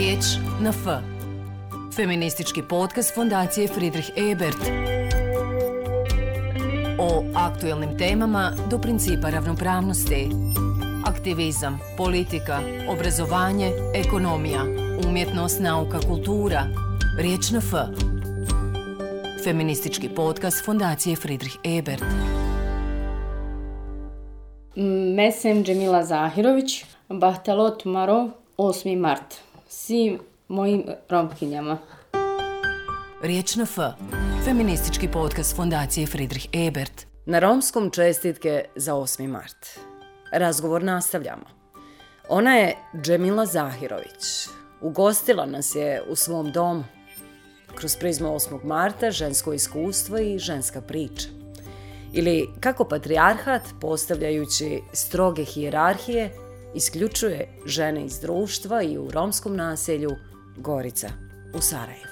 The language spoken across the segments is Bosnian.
Riječ na F. Feministički podcast Fondacije Friedrich Ebert. O aktuelnim temama do principa ravnopravnosti. Aktivizam, politika, obrazovanje, ekonomija, umjetnost, nauka, kultura. Riječ na F. Feministički podcast Fondacije Friedrich Ebert. Mesem Džemila Zahirović, Bahtalot Marov, 8. mart. Svim mojim romkinjama. Riječ na F. Feministički podcast Fondacije Friedrich Ebert. Na romskom čestitke za 8. mart. Razgovor nastavljamo. Ona je Džemila Zahirović. Ugostila nas je u svom domu. Kroz prizmu 8. marta žensko iskustvo i ženska priča. Ili kako patrijarhat, postavljajući stroge hijerarhije, isključuje žene iz društva i u romskom naselju Gorica u Sarajevu.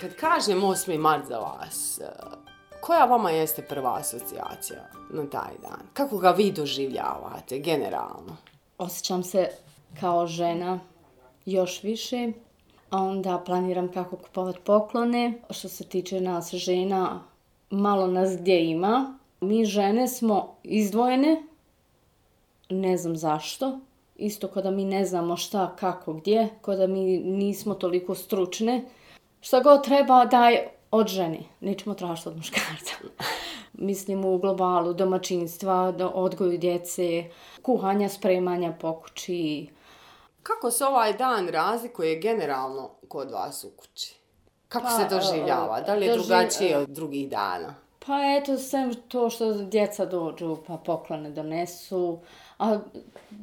Kad kažem 8. mart za vas, eh, koja vama jeste prva asocijacija na taj dan? Kako ga vi doživljavate generalno? Osjećam se kao žena još više, a onda planiram kako kupovati poklone. Što se tiče nas žena, malo nas gdje ima. Mi žene smo izdvojene, ne znam zašto. Isto kada mi ne znamo šta, kako, gdje, kada mi nismo toliko stručne. Šta god treba daj od žene, nećemo tražiti od muškarca. Mislim u globalu domaćinstva, do odgoju djece, kuhanja, spremanja po kući. Kako se ovaj dan razlikuje generalno kod vas u kući? Kako Pa, se doživljava? Da li je doživ- drugačije od drugih dana? Pa eto, sve to što djeca dođu pa poklone donesu. A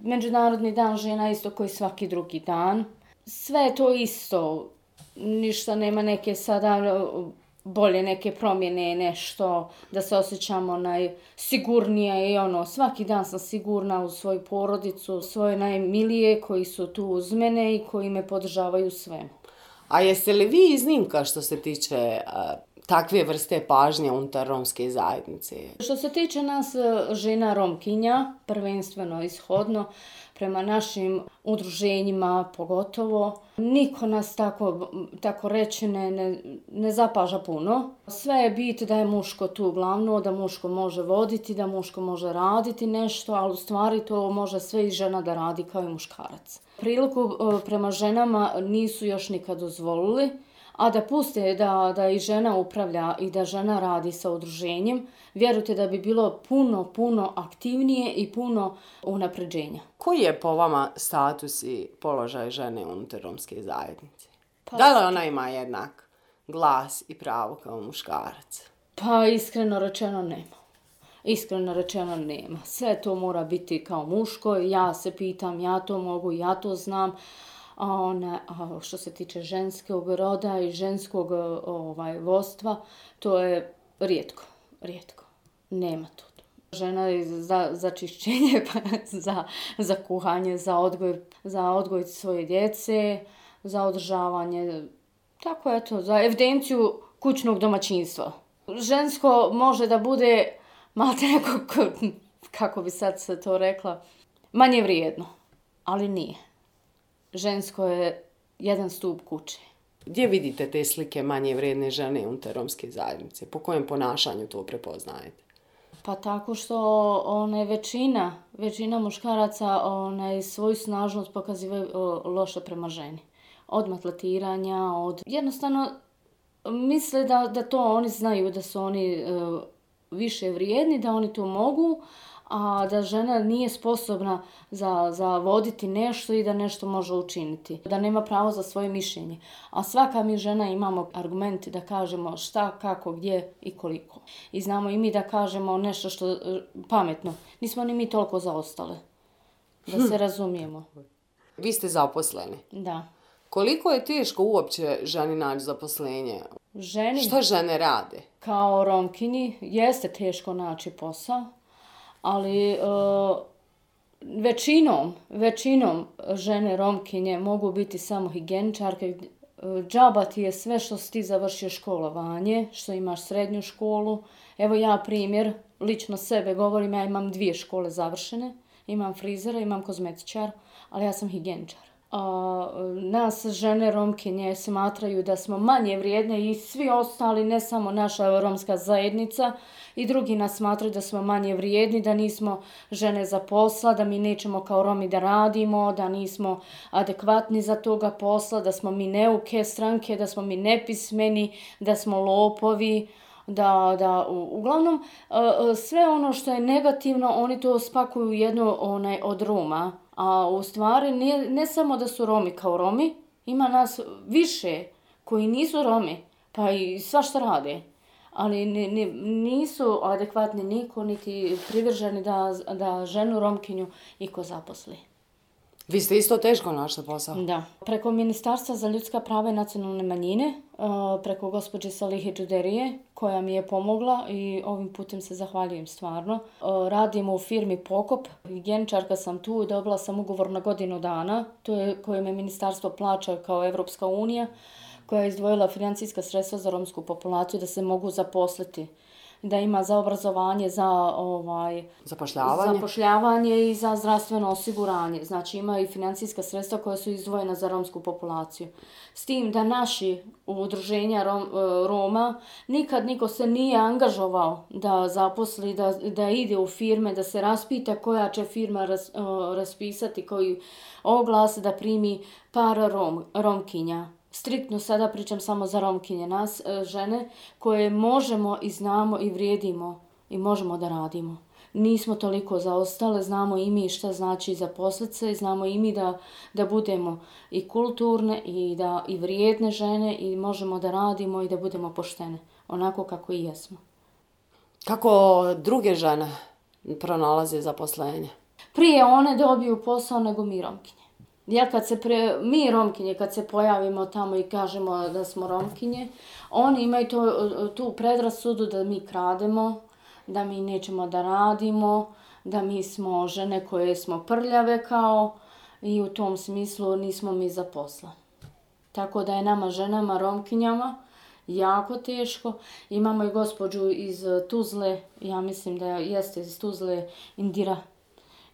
Međunarodni dan žena isto koji svaki drugi dan. Sve je to isto. Ništa nema neke sada uh, bolje neke promjene, nešto da se osjećamo najsigurnije i ono, svaki dan sam sigurna u svoju porodicu, svoje najmilije koji su tu uz mene i koji me podržavaju svemu. A jeste li vi iznimka što se tiče takve vrste pažnje unutar romske zajednice? Što se tiče nas e, žena Romkinja, prvenstveno ishodno, prema našim udruženjima pogotovo, niko nas tako, tako reći ne, ne, ne zapaža puno. Sve je bit da je muško tu glavno, da muško može voditi, da muško može raditi nešto, ali u stvari to može sve i žena da radi kao i muškarac. Priliku e, prema ženama nisu još nikad dozvolili, a da puste da, da i žena upravlja i da žena radi sa udruženjem, vjerujte da bi bilo puno, puno aktivnije i puno unapređenja. Koji je po vama status i položaj žene unutar romske zajednice? Pa- Da li ona ima jednak glas i pravo kao muškarac? Pa iskreno rečeno nema. Iskreno rečeno nema. Sve to mora biti kao muško, ja se pitam, ja to mogu, ja to znam. A, ona, a što se tiče ženskog roda i ženskog ovaj, vostva, to je rijetko, rijetko. Nema to. Žena je za, za čišćenje, pa za, za kuhanje, za odgoj, za odgoj svoje djece, za održavanje, tako je to, za evidenciju kućnog domaćinstva. Žensko može da bude malte neko, ko- kako bi sad se to rekla, manje vrijedno, ali nije. Žensko je jedan stup kuće. Gdje vidite te slike manje vredne žene unutar romske zajednice? Po kojem ponašanju to prepoznajete? Pa tako što one većina, većina muškaraca onaj svoju snažnost pokazivaju loše prema ženi. Od matletiranja, od... Jednostavno misle da, da to oni znaju, da su oni e, više vrijedni, da oni to mogu, a da žena nije sposobna za, za voditi nešto i da nešto može učiniti. Da nema pravo za svoje mišljenje. A svaka mi žena imamo argumenti da kažemo šta, kako, gdje i koliko. I znamo i mi da kažemo nešto što e, pametno. Nismo ni mi toliko zaostale. Da se razumijemo. Vi ste zaposleni. Da. Koliko je teško uopće ženi naći zaposlenje? Ženi Šta žene rade? kao romkinji jeste teško naći posao, ali e, većinom, većinom žene romkinje mogu biti samo higijeničarke. E, Džaba ti je sve što si ti završio školovanje, što imaš srednju školu, Evo ja primjer, lično sebe govorim, ja imam dvije škole završene, imam frizera, imam kozmetičar, ali ja sam higijeničar. A, nas žene romkinje smatraju da smo manje vrijedne i svi ostali, ne samo naša romska zajednica, i drugi nas smatraju da smo manje vrijedni, da nismo žene za posla, da mi nećemo kao Romi da radimo, da nismo adekvatni za toga posla, da smo mi neuke stranke, da smo mi nepismeni, da smo lopovi, da, da, u, uglavnom, sve ono što je negativno, oni to spakuju jedno onaj, od Roma, a u stvari ne, ne samo da su Romi kao Romi, ima nas više koji nisu Romi, pa i svašta rade ali ne, ne, nisu adekvatni niko, niti privrženi da, da ženu Romkinju iko zaposli. Vi ste isto teško našli posao? Da. Preko Ministarstva za ljudska prava i nacionalne manjine, uh, preko gospođe Salihe Đuderije, koja mi je pomogla i ovim putem se zahvaljujem stvarno. Uh, radimo u firmi Pokop. Genčarka sam tu i dobila sam ugovor na godinu dana, to je koje me ministarstvo plaća kao Evropska unija koja je izdvojila financijska sredstva za romsku populaciju da se mogu zaposliti da ima za obrazovanje, za ovaj zapošljavanje. zapošljavanje i za zdravstveno osiguranje. Znači ima i financijska sredstva koja su izdvojena za romsku populaciju. S tim da naši udruženja Rom, e, Roma nikad niko se nije angažovao da zaposli, da, da ide u firme, da se raspita koja će firma ras, raspisati koji oglas da primi par rom, romkinja striktno sada pričam samo za romkinje, nas e, žene koje možemo i znamo i vrijedimo i možemo da radimo. Nismo toliko zaostale, znamo i mi šta znači za poslice, znamo i mi da, da budemo i kulturne i da i vrijedne žene i možemo da radimo i da budemo poštene, onako kako i jesmo. Kako druge žene pronalaze zaposlenje? Prije one dobiju posao nego mi romkinje. Ja kad se pre, mi romkinje, kad se pojavimo tamo i kažemo da smo romkinje, oni imaju to, tu predrasudu da mi krademo, da mi nećemo da radimo, da mi smo žene koje smo prljave kao i u tom smislu nismo mi za posla. Tako da je nama ženama, romkinjama, jako teško. Imamo i gospođu iz Tuzle, ja mislim da jeste iz Tuzle, Indira.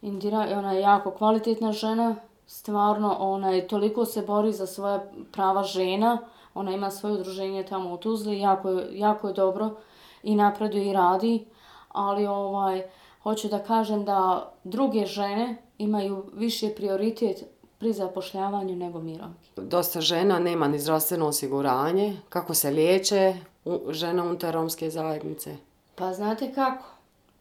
Indira, ona je jako kvalitetna žena, stvarno ona je toliko se bori za svoja prava žena, ona ima svoje udruženje tamo u Tuzli, jako je, jako je dobro i napreduje i radi, ali ovaj hoću da kažem da druge žene imaju više prioritet pri zapošljavanju nego mirovki. Dosta žena nema ni zdravstveno osiguranje. Kako se liječe žena unutar romske zajednice? Pa znate kako?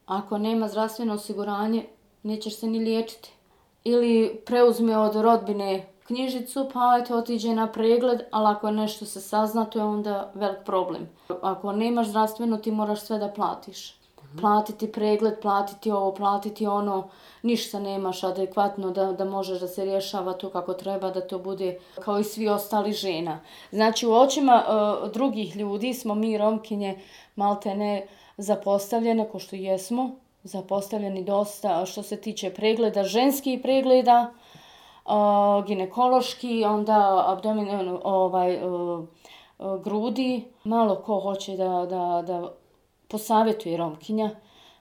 Ako nema zdravstveno osiguranje, nećeš se ni liječiti ili preuzme od rodbine knjižicu, pa eto otiđe na pregled, ali ako nešto se sazna, to je onda velik problem. Ako nemaš zdravstveno, ti moraš sve da platiš. Platiti pregled, platiti ovo, platiti ono, ništa nemaš adekvatno da, da možeš da se rješava to kako treba, da to bude kao i svi ostali žena. Znači u očima uh, drugih ljudi smo mi romkinje malte ne zapostavljene, ko što jesmo, zapostavljeni dosta što se tiče pregleda, ženskih pregleda, ginekološki, onda abdomen, ono, ovaj, grudi. Malo ko hoće da, da, da posavjetuje romkinja,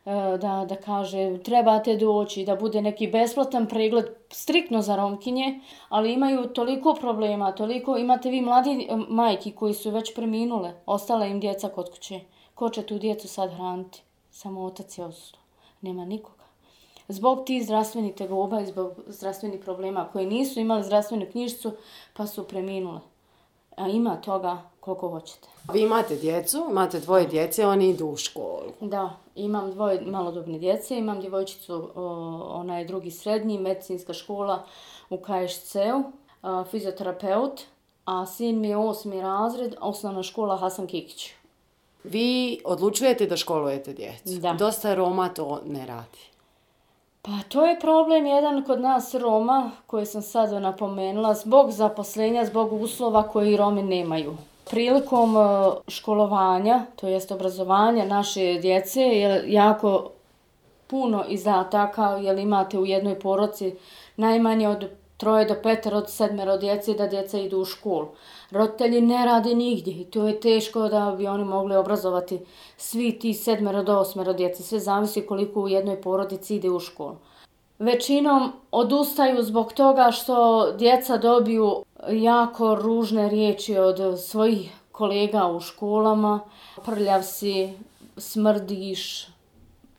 e, da, da kaže trebate doći, da bude neki besplatan pregled striktno za romkinje, ali imaju toliko problema, toliko, imate vi mladi e, majki koji su već preminule, ostale im djeca kod kuće. Ko će tu djecu sad hraniti? Samo otac je ostao nema nikoga. Zbog tih zdravstvenih tegoba i zbog zdravstvenih problema koji nisu imali zdravstvenu knjižicu pa su preminule. A ima toga koliko hoćete. Vi imate djecu, imate dvoje djece, oni idu u školu. Da, imam dvoje malodobne djece, imam djevojčicu, ona je drugi srednji, medicinska škola u KSC-u, fizioterapeut, a sin mi je osmi razred, osnovna škola Hasan Kikić. Vi odlučujete da školujete djecu. Da. Dosta Roma to ne radi. Pa to je problem jedan kod nas Roma, koji sam sad napomenula, zbog zaposlenja, zbog uslova koji Romi nemaju. Prilikom e, školovanja, to jest obrazovanja naše djece, je jako puno izdataka, jer imate u jednoj poroci najmanje od troje do petero od sedmero djece da djeca idu u školu. Roditelji ne rade nigdje i to je teško da bi oni mogli obrazovati svi ti sedmero do osmero djece. Sve zavisi koliko u jednoj porodici ide u školu. Većinom odustaju zbog toga što djeca dobiju jako ružne riječi od svojih kolega u školama. Prljav si, smrdiš,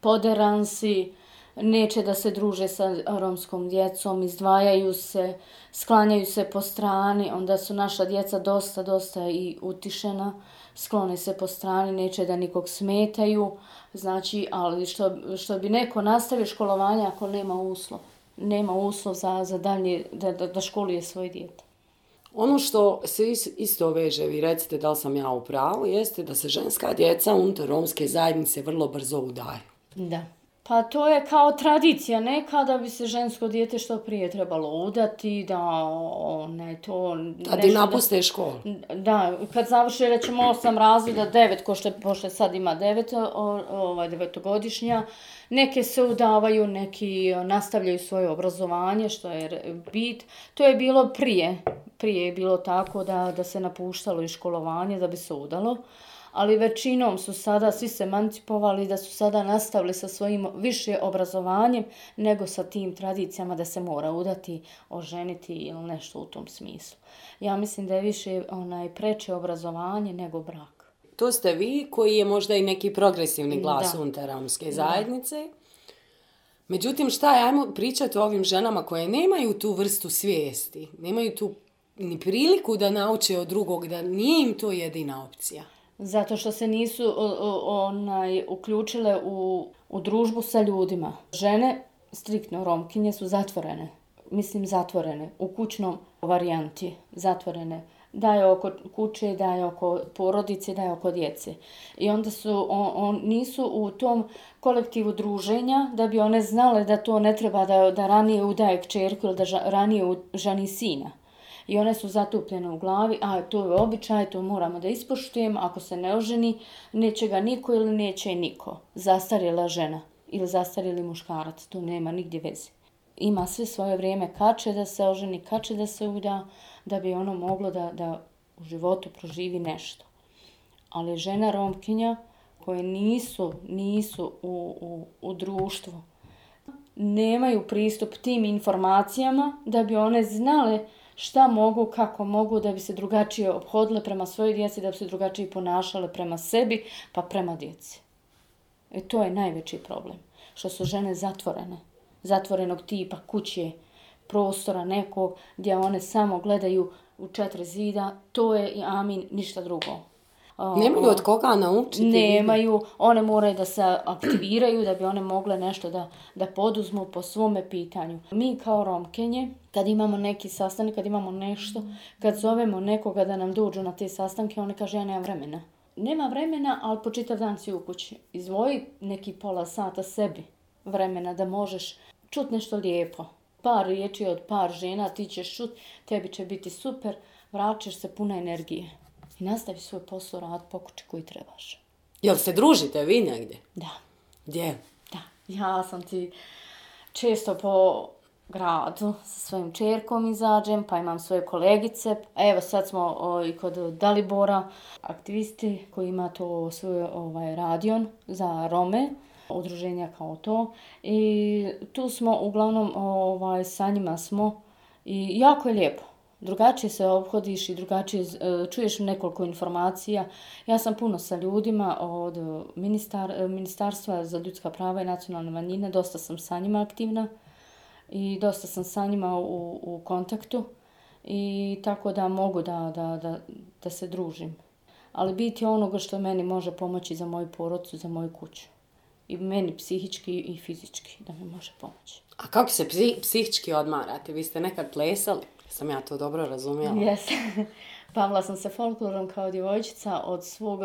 poderan si, neće da se druže sa romskom djecom, izdvajaju se, sklanjaju se po strani, onda su naša djeca dosta, dosta i utišena, sklone se po strani, neće da nikog smetaju, znači, ali što, što bi neko nastavio školovanje ako nema uslov, nema uslov za, za dalje, da, da, da školuje svoje djete. Ono što se isto veže, vi recite da li sam ja u pravu, jeste da se ženska djeca unutar romske zajednice vrlo brzo udaju. Da. Pa to je kao tradicija neka da bi se žensko dijete što prije trebalo udati, da ne to... Da ti napuste da, školu. Da, kad završi rećemo osam razreda, devet, ko što pošto sad ima devet, ovaj, devetogodišnja, neke se udavaju, neki nastavljaju svoje obrazovanje, što je bit. To je bilo prije, prije je bilo tako da, da se napuštalo i školovanje da bi se udalo ali većinom su sada svi se emancipovali da su sada nastavili sa svojim više obrazovanjem nego sa tim tradicijama da se mora udati, oženiti ili nešto u tom smislu. Ja mislim da je više onaj preče obrazovanje nego brak. To ste vi koji je možda i neki progresivni glas da. unutar ramske zajednice. Da. Međutim, šta je, ajmo pričati o ovim ženama koje nemaju tu vrstu svijesti, nemaju tu ni priliku da nauče od drugog, da nije im to jedina opcija. Zato što se nisu onaj, uključile u, u družbu sa ljudima. Žene, striktno romkinje, su zatvorene. Mislim zatvorene. U kućnom varijanti zatvorene. Da je oko kuće, da je oko porodice, da je oko djece. I onda su, on, on, nisu u tom kolektivu druženja da bi one znale da to ne treba da, da ranije udaje kćerku ili da ža, ranije žani sina i one su zatupljene u glavi, a to je običaj, to moramo da ispoštujemo, ako se ne oženi, neće ga niko ili neće niko. Zastarjela žena ili zastarjeli muškarac, to nema nigdje veze. Ima sve svoje vrijeme kače da se oženi, kače da se uda, da bi ono moglo da, da u životu proživi nešto. Ali žena romkinja koje nisu, nisu u, u, u društvu, nemaju pristup tim informacijama da bi one znale šta mogu, kako mogu da bi se drugačije obhodile prema svojoj djeci, da bi se drugačije ponašale prema sebi, pa prema djeci. I to je najveći problem. Što su žene zatvorene. Zatvorenog tipa kuće, prostora nekog gdje one samo gledaju u četiri zida, to je i amin, ništa drugo. Nemaju od koga naučiti? Nemaju, one moraju da se aktiviraju da bi one mogle nešto da, da poduzmu po svome pitanju. Mi kao romkenje, kad imamo neki sastanak, kad imamo nešto, kad zovemo nekoga da nam dođu na te sastanke, one kaže ja nemam vremena. Nema vremena, ali po čitav dan si u kući. Izvoji neki pola sata sebi vremena da možeš čut nešto lijepo. Par riječi od par žena, ti ćeš čut, tebi će biti super, vraćaš se puna energije i nastavi svoj posao rad po kući koji trebaš. Jel se družite vi negdje? Da. Gdje? Da. Ja sam ti često po gradu sa svojim čerkom izađem, pa imam svoje kolegice. Evo sad smo o, i kod Dalibora, aktivisti koji ima to svoj ovaj, radion za Rome, udruženja kao to. I tu smo uglavnom ovaj, sa njima smo i jako je lijepo drugačije se obhodiš i drugačije e, čuješ nekoliko informacija. Ja sam puno sa ljudima od ministar, Ministarstva za ljudska prava i nacionalne manjine, dosta sam sa njima aktivna i dosta sam sa njima u, u kontaktu i tako da mogu da, da, da, da se družim. Ali biti onoga što meni može pomoći za moju porodcu, za moju kuću. I meni psihički i fizički da mi može pomoći. A kako se psi, psihički odmarate? Vi ste nekad plesali? Sam ja to dobro razumijela? Jes. Pavla sam se folklorom kao djevojčica od svog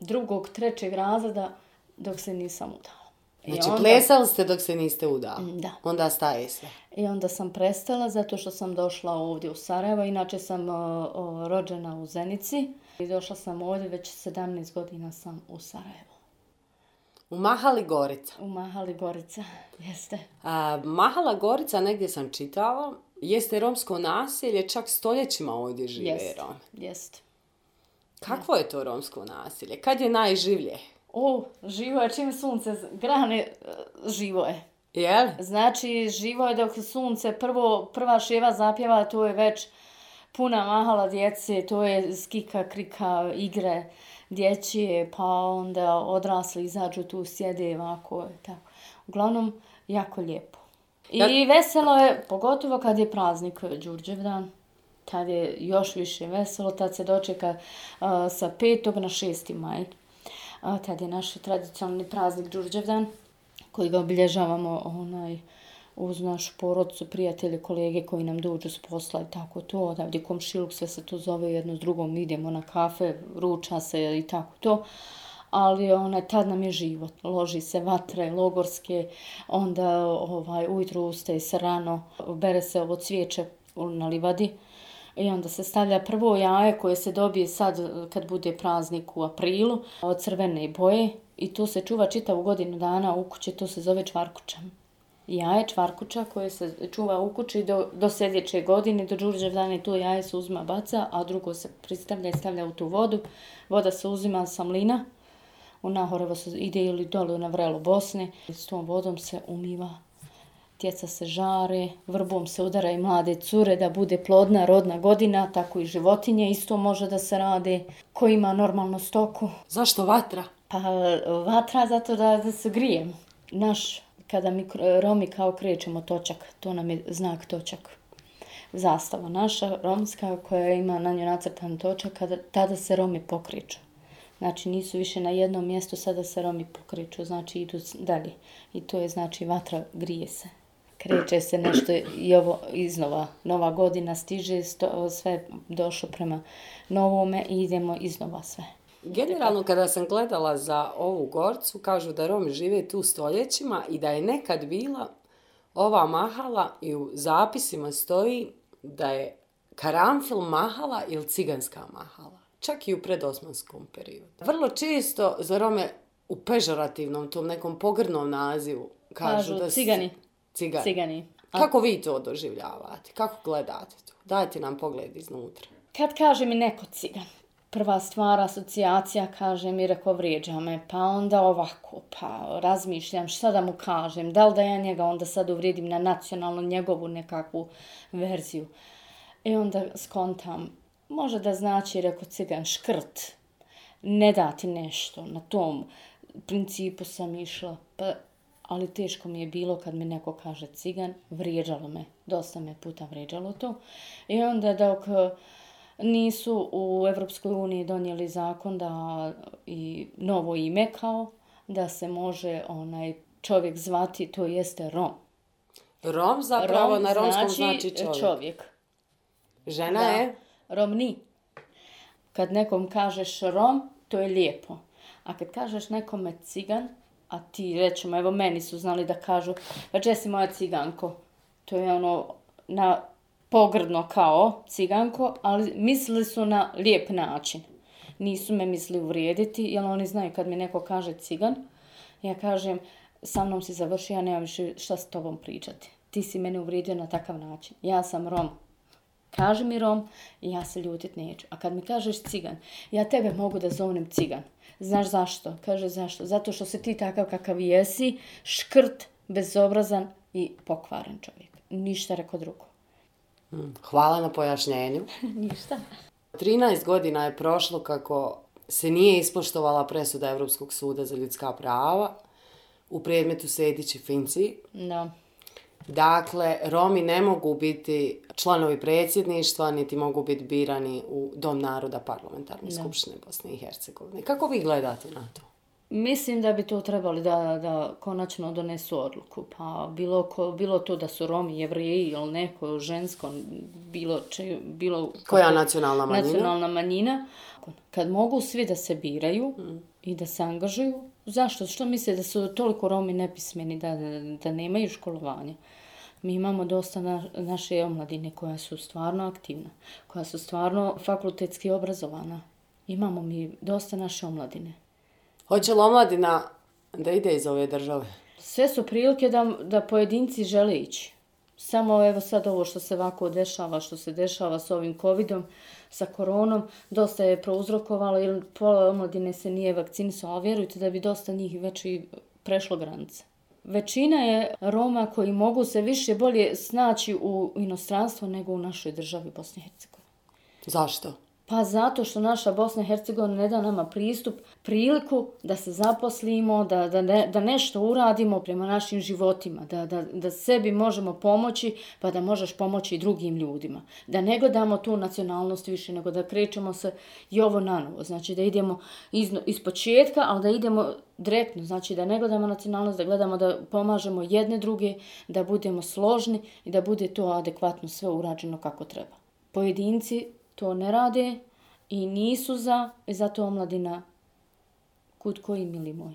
drugog, trećeg razreda dok se nisam udala. Znači, onda... plesali ste dok se niste udala? Mm, da. Onda staje sve? I onda sam prestala zato što sam došla ovdje u Sarajevo. Inače sam o, o, rođena u Zenici. I došla sam ovdje, već 17 godina sam u Sarajevo. U Mahali Gorica? U Mahali Gorica, jeste. A, Mahala Gorica, negdje sam čitala, jeste romsko naselje, čak stoljećima ovdje žive Jest, Romi. jest. Kakvo je to romsko naselje? Kad je najživlje? O, živo je čim sunce grane, e, živo je. Jel? Znači, živo je dok sunce prvo, prva ševa zapjeva, to je već puna mahala djece, to je skika, krika, igre dječje, pa onda odrasli izađu tu, sjede ovako, tako. Uglavnom, jako lijepo. I veselo je, pogotovo kad je praznik eh, Đurđevdan, tad je još više veselo, tad se dočeka uh, sa 5. na 6. maj. A, tad je naš tradicionalni praznik Đurđevdan, koji ga obilježavamo onaj, uz našu porodcu, prijatelje, kolege koji nam dođu s posla i tako to. Odavde komšiluk, sve se to zove jedno s drugom, idemo na kafe, ruča se i tako to. Ali onaj, tad nam je život. Loži se vatre, logorske, onda ovaj, ujutru ustaje se rano, bere se ovo cvijeće na livadi. I onda se stavlja prvo jaje koje se dobije sad kad bude praznik u aprilu od crvene boje i to se čuva čitavu godinu dana u kući, to se zove čvarkuća. Jaje čvarkuća koje se čuva u kući do, do sljedeće godine, do Đurđevdane to jaje se uzima baca, a drugo se pristavlja i stavlja u tu vodu. Voda se uzima sa mlina, u Nahorevo se ide ili dole na vrelu Bosne. S tom vodom se umiva Djeca se žare, vrbom se udara i mlade cure da bude plodna rodna godina, tako i životinje isto može da se rade. Ko ima normalnu stoku? Zašto vatra? Pa vatra zato da, da se grijemo. Naš, kada mi Romi kao krećemo točak, to nam je znak točak. Zastava naša, romska, koja ima na njoj nacrtan točak, kada, tada se Romi pokreću. Znači nisu više na jednom mjestu, sada se Romi pokreću, znači idu dalje. I to je znači vatra grije se. Kreće se nešto i ovo iznova. Nova godina stiže, sto, sve došlo prema novome i idemo iznova sve. Generalno, kada sam gledala za ovu gorcu, kažu da Romi žive tu stoljećima i da je nekad bila ova mahala i u zapisima stoji da je karamfil mahala ili ciganska mahala. Čak i u predosmanskom periodu. Vrlo često za Rome u pežorativnom, tom nekom pogrdnom nazivu kažu, Kažu da cigani. Cigani. Cigani. A Kako vi to doživljavate? Kako gledate to? Dajte nam pogled iznutra. kad kaže mi neko cigan, prva stvar, asocijacija, kaže mi, reko, vrijeđa me, pa onda ovako, pa razmišljam šta da mu kažem, da li da ja njega onda sad uvrijedim na nacionalnu njegovu nekakvu verziju. I onda skontam, može da znači, reko, cigan, škrt, ne dati nešto, na tom principu sam išla, pa, ali teško mi je bilo kad mi neko kaže cigan, vrijeđalo me, dosta me puta vrijeđalo to. I onda dok e, nisu u Evropskoj uniji donijeli zakon da i novo ime kao, da se može onaj čovjek zvati, to jeste Rom. Rom zapravo Rom na romskom znači, čovjek. čovjek. Žena Da. je Romni. Kad nekom kažeš Rom, to je lijepo. A kad kažeš nekome cigan, a ti rećemo, evo meni su znali da kažu, pa već jesi moja ciganko. To je ono na pogrdno kao ciganko, ali mislili su na lijep način. Nisu me mislili uvrijediti, jer oni znaju kad mi neko kaže cigan, ja kažem, sa mnom si završio, ja nemam više šta s tobom pričati. Ti si mene uvrijedio na takav način. Ja sam Rom. Kaži mi Rom i ja se ljutit neću. A kad mi kažeš cigan, ja tebe mogu da zovnem cigan. Znaš zašto? Kaže zašto? Zato što si ti takav kakav jesi, škrt, bezobrazan i pokvaren čovjek. Ništa reko drugo. Hvala na pojašnjenju. Ništa. 13 godina je prošlo kako se nije ispoštovala presuda Europskog suda za ljudska prava u predmetu Sedić i Finci. Da. Dakle, Romi ne mogu biti članovi predsjedništva, niti mogu biti birani u Dom naroda parlamentarne skupštine Bosne i Hercegovine. Kako vi gledate na to? Mislim da bi to trebali da, da konačno donesu odluku. Pa bilo, ko, bilo to da su Romi, jevreji ili neko žensko, bilo, če, bilo Koja nacionalna manjina? nacionalna manjina. Kad mogu svi da se biraju i da se angažuju, zašto? Što misle da su toliko Romi nepismeni da, da, da nemaju školovanja? Mi imamo dosta na, naše omladine koja su stvarno aktivna, koja su stvarno fakultetski obrazovana. Imamo mi dosta naše omladine. Hoće li omladina da ide iz ove države? Sve su prilike da, da pojedinci žele ići. Samo evo sad ovo što se ovako dešava, što se dešava s ovim covidom, sa koronom, dosta je prouzrokovalo, jer pola omladine se nije vakcinisao, a vjerujte da bi dosta njih već i prešlo granice. Većina je Roma koji mogu se više bolje snaći u inostranstvu nego u našoj državi Bosni i Hercegovini. Zašto? Pa zato što naša Bosna i Hercegovina ne da nama pristup, priliku da se zaposlimo, da, da, ne, da nešto uradimo prema našim životima, da, da, da sebi možemo pomoći, pa da možeš pomoći i drugim ljudima. Da ne gledamo tu nacionalnost više, nego da krećemo se i ovo na novo. Znači da idemo iz, iz početka, ali da idemo direktno. Znači da ne gledamo nacionalnost, da gledamo da pomažemo jedne druge, da budemo složni i da bude to adekvatno sve urađeno kako treba. Pojedinci to ne rade i nisu za, i zato omladina kud koji mili moj.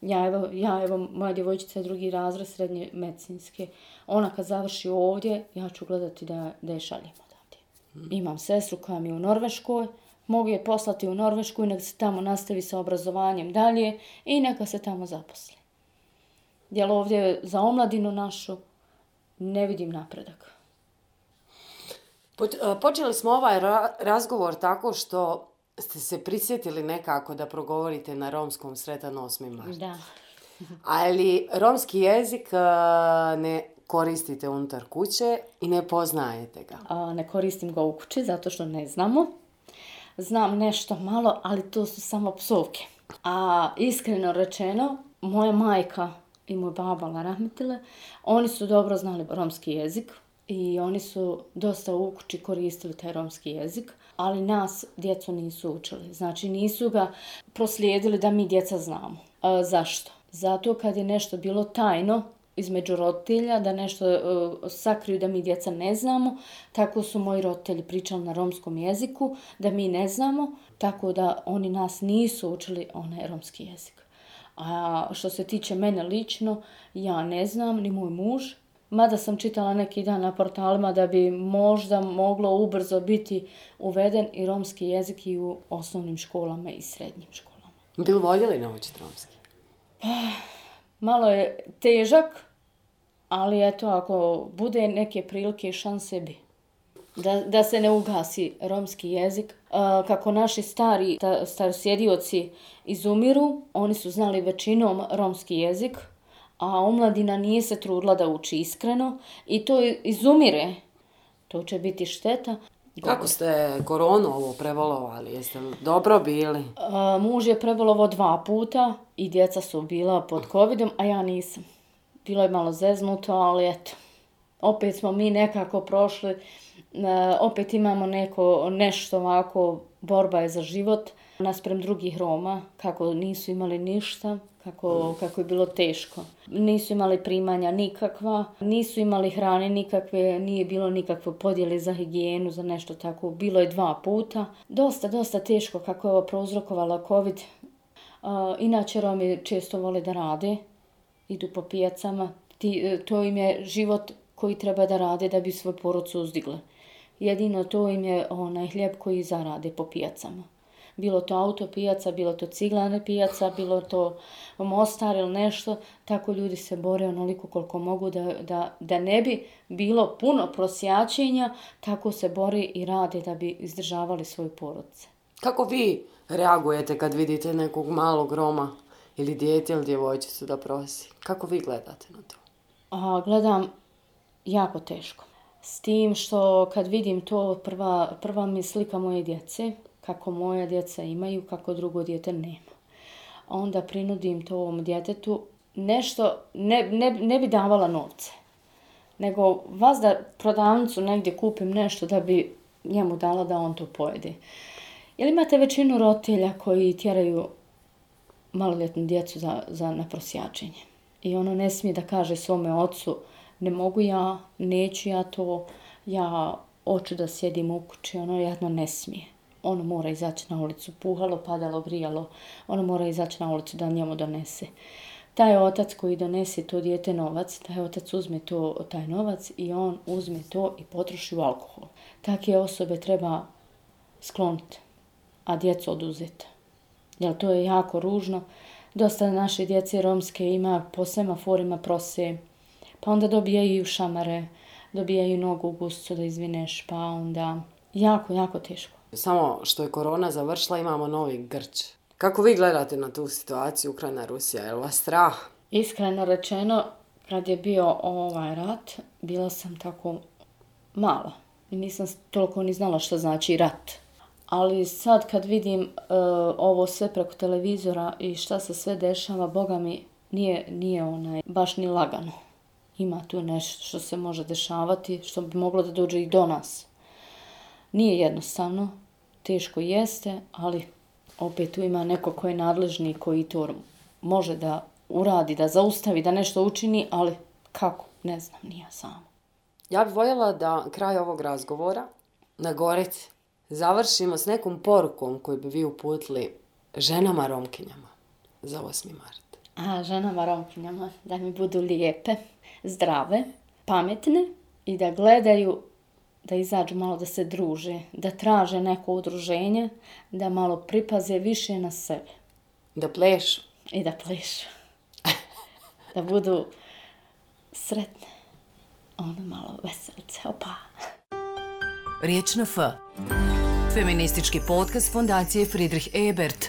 Ja evo, ja evo, moja djevojčica je drugi razred srednje medicinske. Ona kad završi ovdje, ja ću gledati da, da je šaljem odavdje. Hmm. Imam sestru koja mi je u Norveškoj, mogu je poslati u Norvešku i neka se tamo nastavi sa obrazovanjem dalje i neka se tamo zaposli. Jel ovdje za omladinu našu ne vidim napredak. E, počeli smo ovaj razgovor tako što ste se prisjetili nekako da progovorite na romskom sretan 8. mart. Da. Ali romski jezik e, ne koristite unutar kuće i ne poznajete ga. A, ne koristim ga u kući zato što ne znamo. Znam nešto malo, ali to su samo psovke. A iskreno rečeno, moja majka i moj baba Larahmetile, oni su dobro znali romski jezik i oni su dosta u kući koristili taj romski jezik, ali nas djecu nisu učili. Znači nisu ga proslijedili da mi djeca znamo. A, zašto? Zato kad je nešto bilo tajno između roditelja, da nešto e, sakriju da mi djeca ne znamo, tako su moji roditelji pričali na romskom jeziku, da mi ne znamo, tako da oni nas nisu učili onaj romski jezik. A što se tiče mene lično, ja ne znam, ni moj muž, Mada sam čitala neki dan na portalima da bi možda moglo ubrzo biti uveden i romski jezik i u osnovnim školama i srednjim školama. Bi li voljeli naučiti romski? Pa, malo je težak, ali eto, ako bude neke prilike i šanse bi. Da, da se ne ugasi romski jezik. Kako naši stari starosjedioci izumiru, oni su znali većinom romski jezik, a omladina nije se trudila da uči iskreno i to izumire. To će biti šteta. Kako ste koronu ovo prevolovali? Jeste li dobro bili? A, muž je prevolovo dva puta i djeca su bila pod covidom, a ja nisam. Bilo je malo zeznuto, ali eto. Opet smo mi nekako prošli, a, opet imamo neko, nešto ovako, borba je za život nasprem drugih Roma, kako nisu imali ništa, kako, kako je bilo teško. Nisu imali primanja nikakva, nisu imali hrane nikakve, nije bilo nikakve podjele za higijenu, za nešto tako. Bilo je dva puta. Dosta, dosta teško kako je ovo prouzrokovala COVID. Uh, inače, Romi često vole da rade, idu po pijacama. Ti, e, to im je život koji treba da rade da bi svoj porod uzdigle. Jedino to im je onaj hljeb koji zarade po pijacama bilo to auto pijaca, bilo to ciglane pijaca, bilo to mostar ili nešto, tako ljudi se bore onoliko koliko mogu da, da, da ne bi bilo puno prosjačenja, tako se bore i rade da bi izdržavali svoje porodce. Kako vi reagujete kad vidite nekog malog Roma ili dijete ili djevojčicu da prosi? Kako vi gledate na to? A, gledam jako teško. S tim što kad vidim to, prva, prva mi slika moje djece, kako moja djeca imaju, kako drugo djete nema. Onda prinudim to ovom djetetu, nešto, ne, ne, ne bi davala novce, nego vas da prodavnicu negdje kupim nešto da bi njemu dala da on to pojede. Jel imate većinu rotelja koji tjeraju maloljetnu djecu za, za naprosjačenje? I ono ne smije da kaže svome ocu, ne mogu ja, neću ja to, ja hoću da sjedim u kući, ono jedno ne smije ono mora izaći na ulicu, puhalo, padalo, grijalo, ono mora izaći na ulicu da njemu donese. Taj otac koji donese to dijete novac, taj otac uzme to, taj novac i on uzme to i potroši u alkohol. Takve osobe treba skloniti, a djecu oduzeti. Jer to je jako ružno. Dosta naše djece romske ima po semaforima prose, Pa onda dobijaju šamare, dobijaju nogu u gustu da izvineš, pa onda jako, jako teško. Samo što je korona završila imamo novi grč. Kako vi gledate na tu situaciju Ukrajina-Rusija? Je li vas strah? Iskreno rečeno, kad je bio ovaj rat, bila sam tako mala. I nisam toliko ni znala što znači rat. Ali sad kad vidim uh, ovo sve preko televizora i šta se sve dešava, boga mi nije, nije onaj, baš ni lagano. Ima tu nešto što se može dešavati, što bi moglo da dođe i do nas. Nije jednostavno, teško jeste, ali opet tu ima neko ko je nadležni koji to može da uradi, da zaustavi, da nešto učini, ali kako, ne znam, nije samo. Ja bih voljela da kraj ovog razgovora na Gorec završimo s nekom porukom koju bi vi uputili ženama romkinjama za 8. mart. A, ženama romkinjama, da mi budu lijepe, zdrave, pametne i da gledaju da izađu malo da se druže, da traže neko udruženje, da malo pripaze više na sebe. Da plešu. I da plešu. da budu sretne. Ono malo veselice, opa. Riječ na F. Feministički podcast fondacije Friedrich Ebert.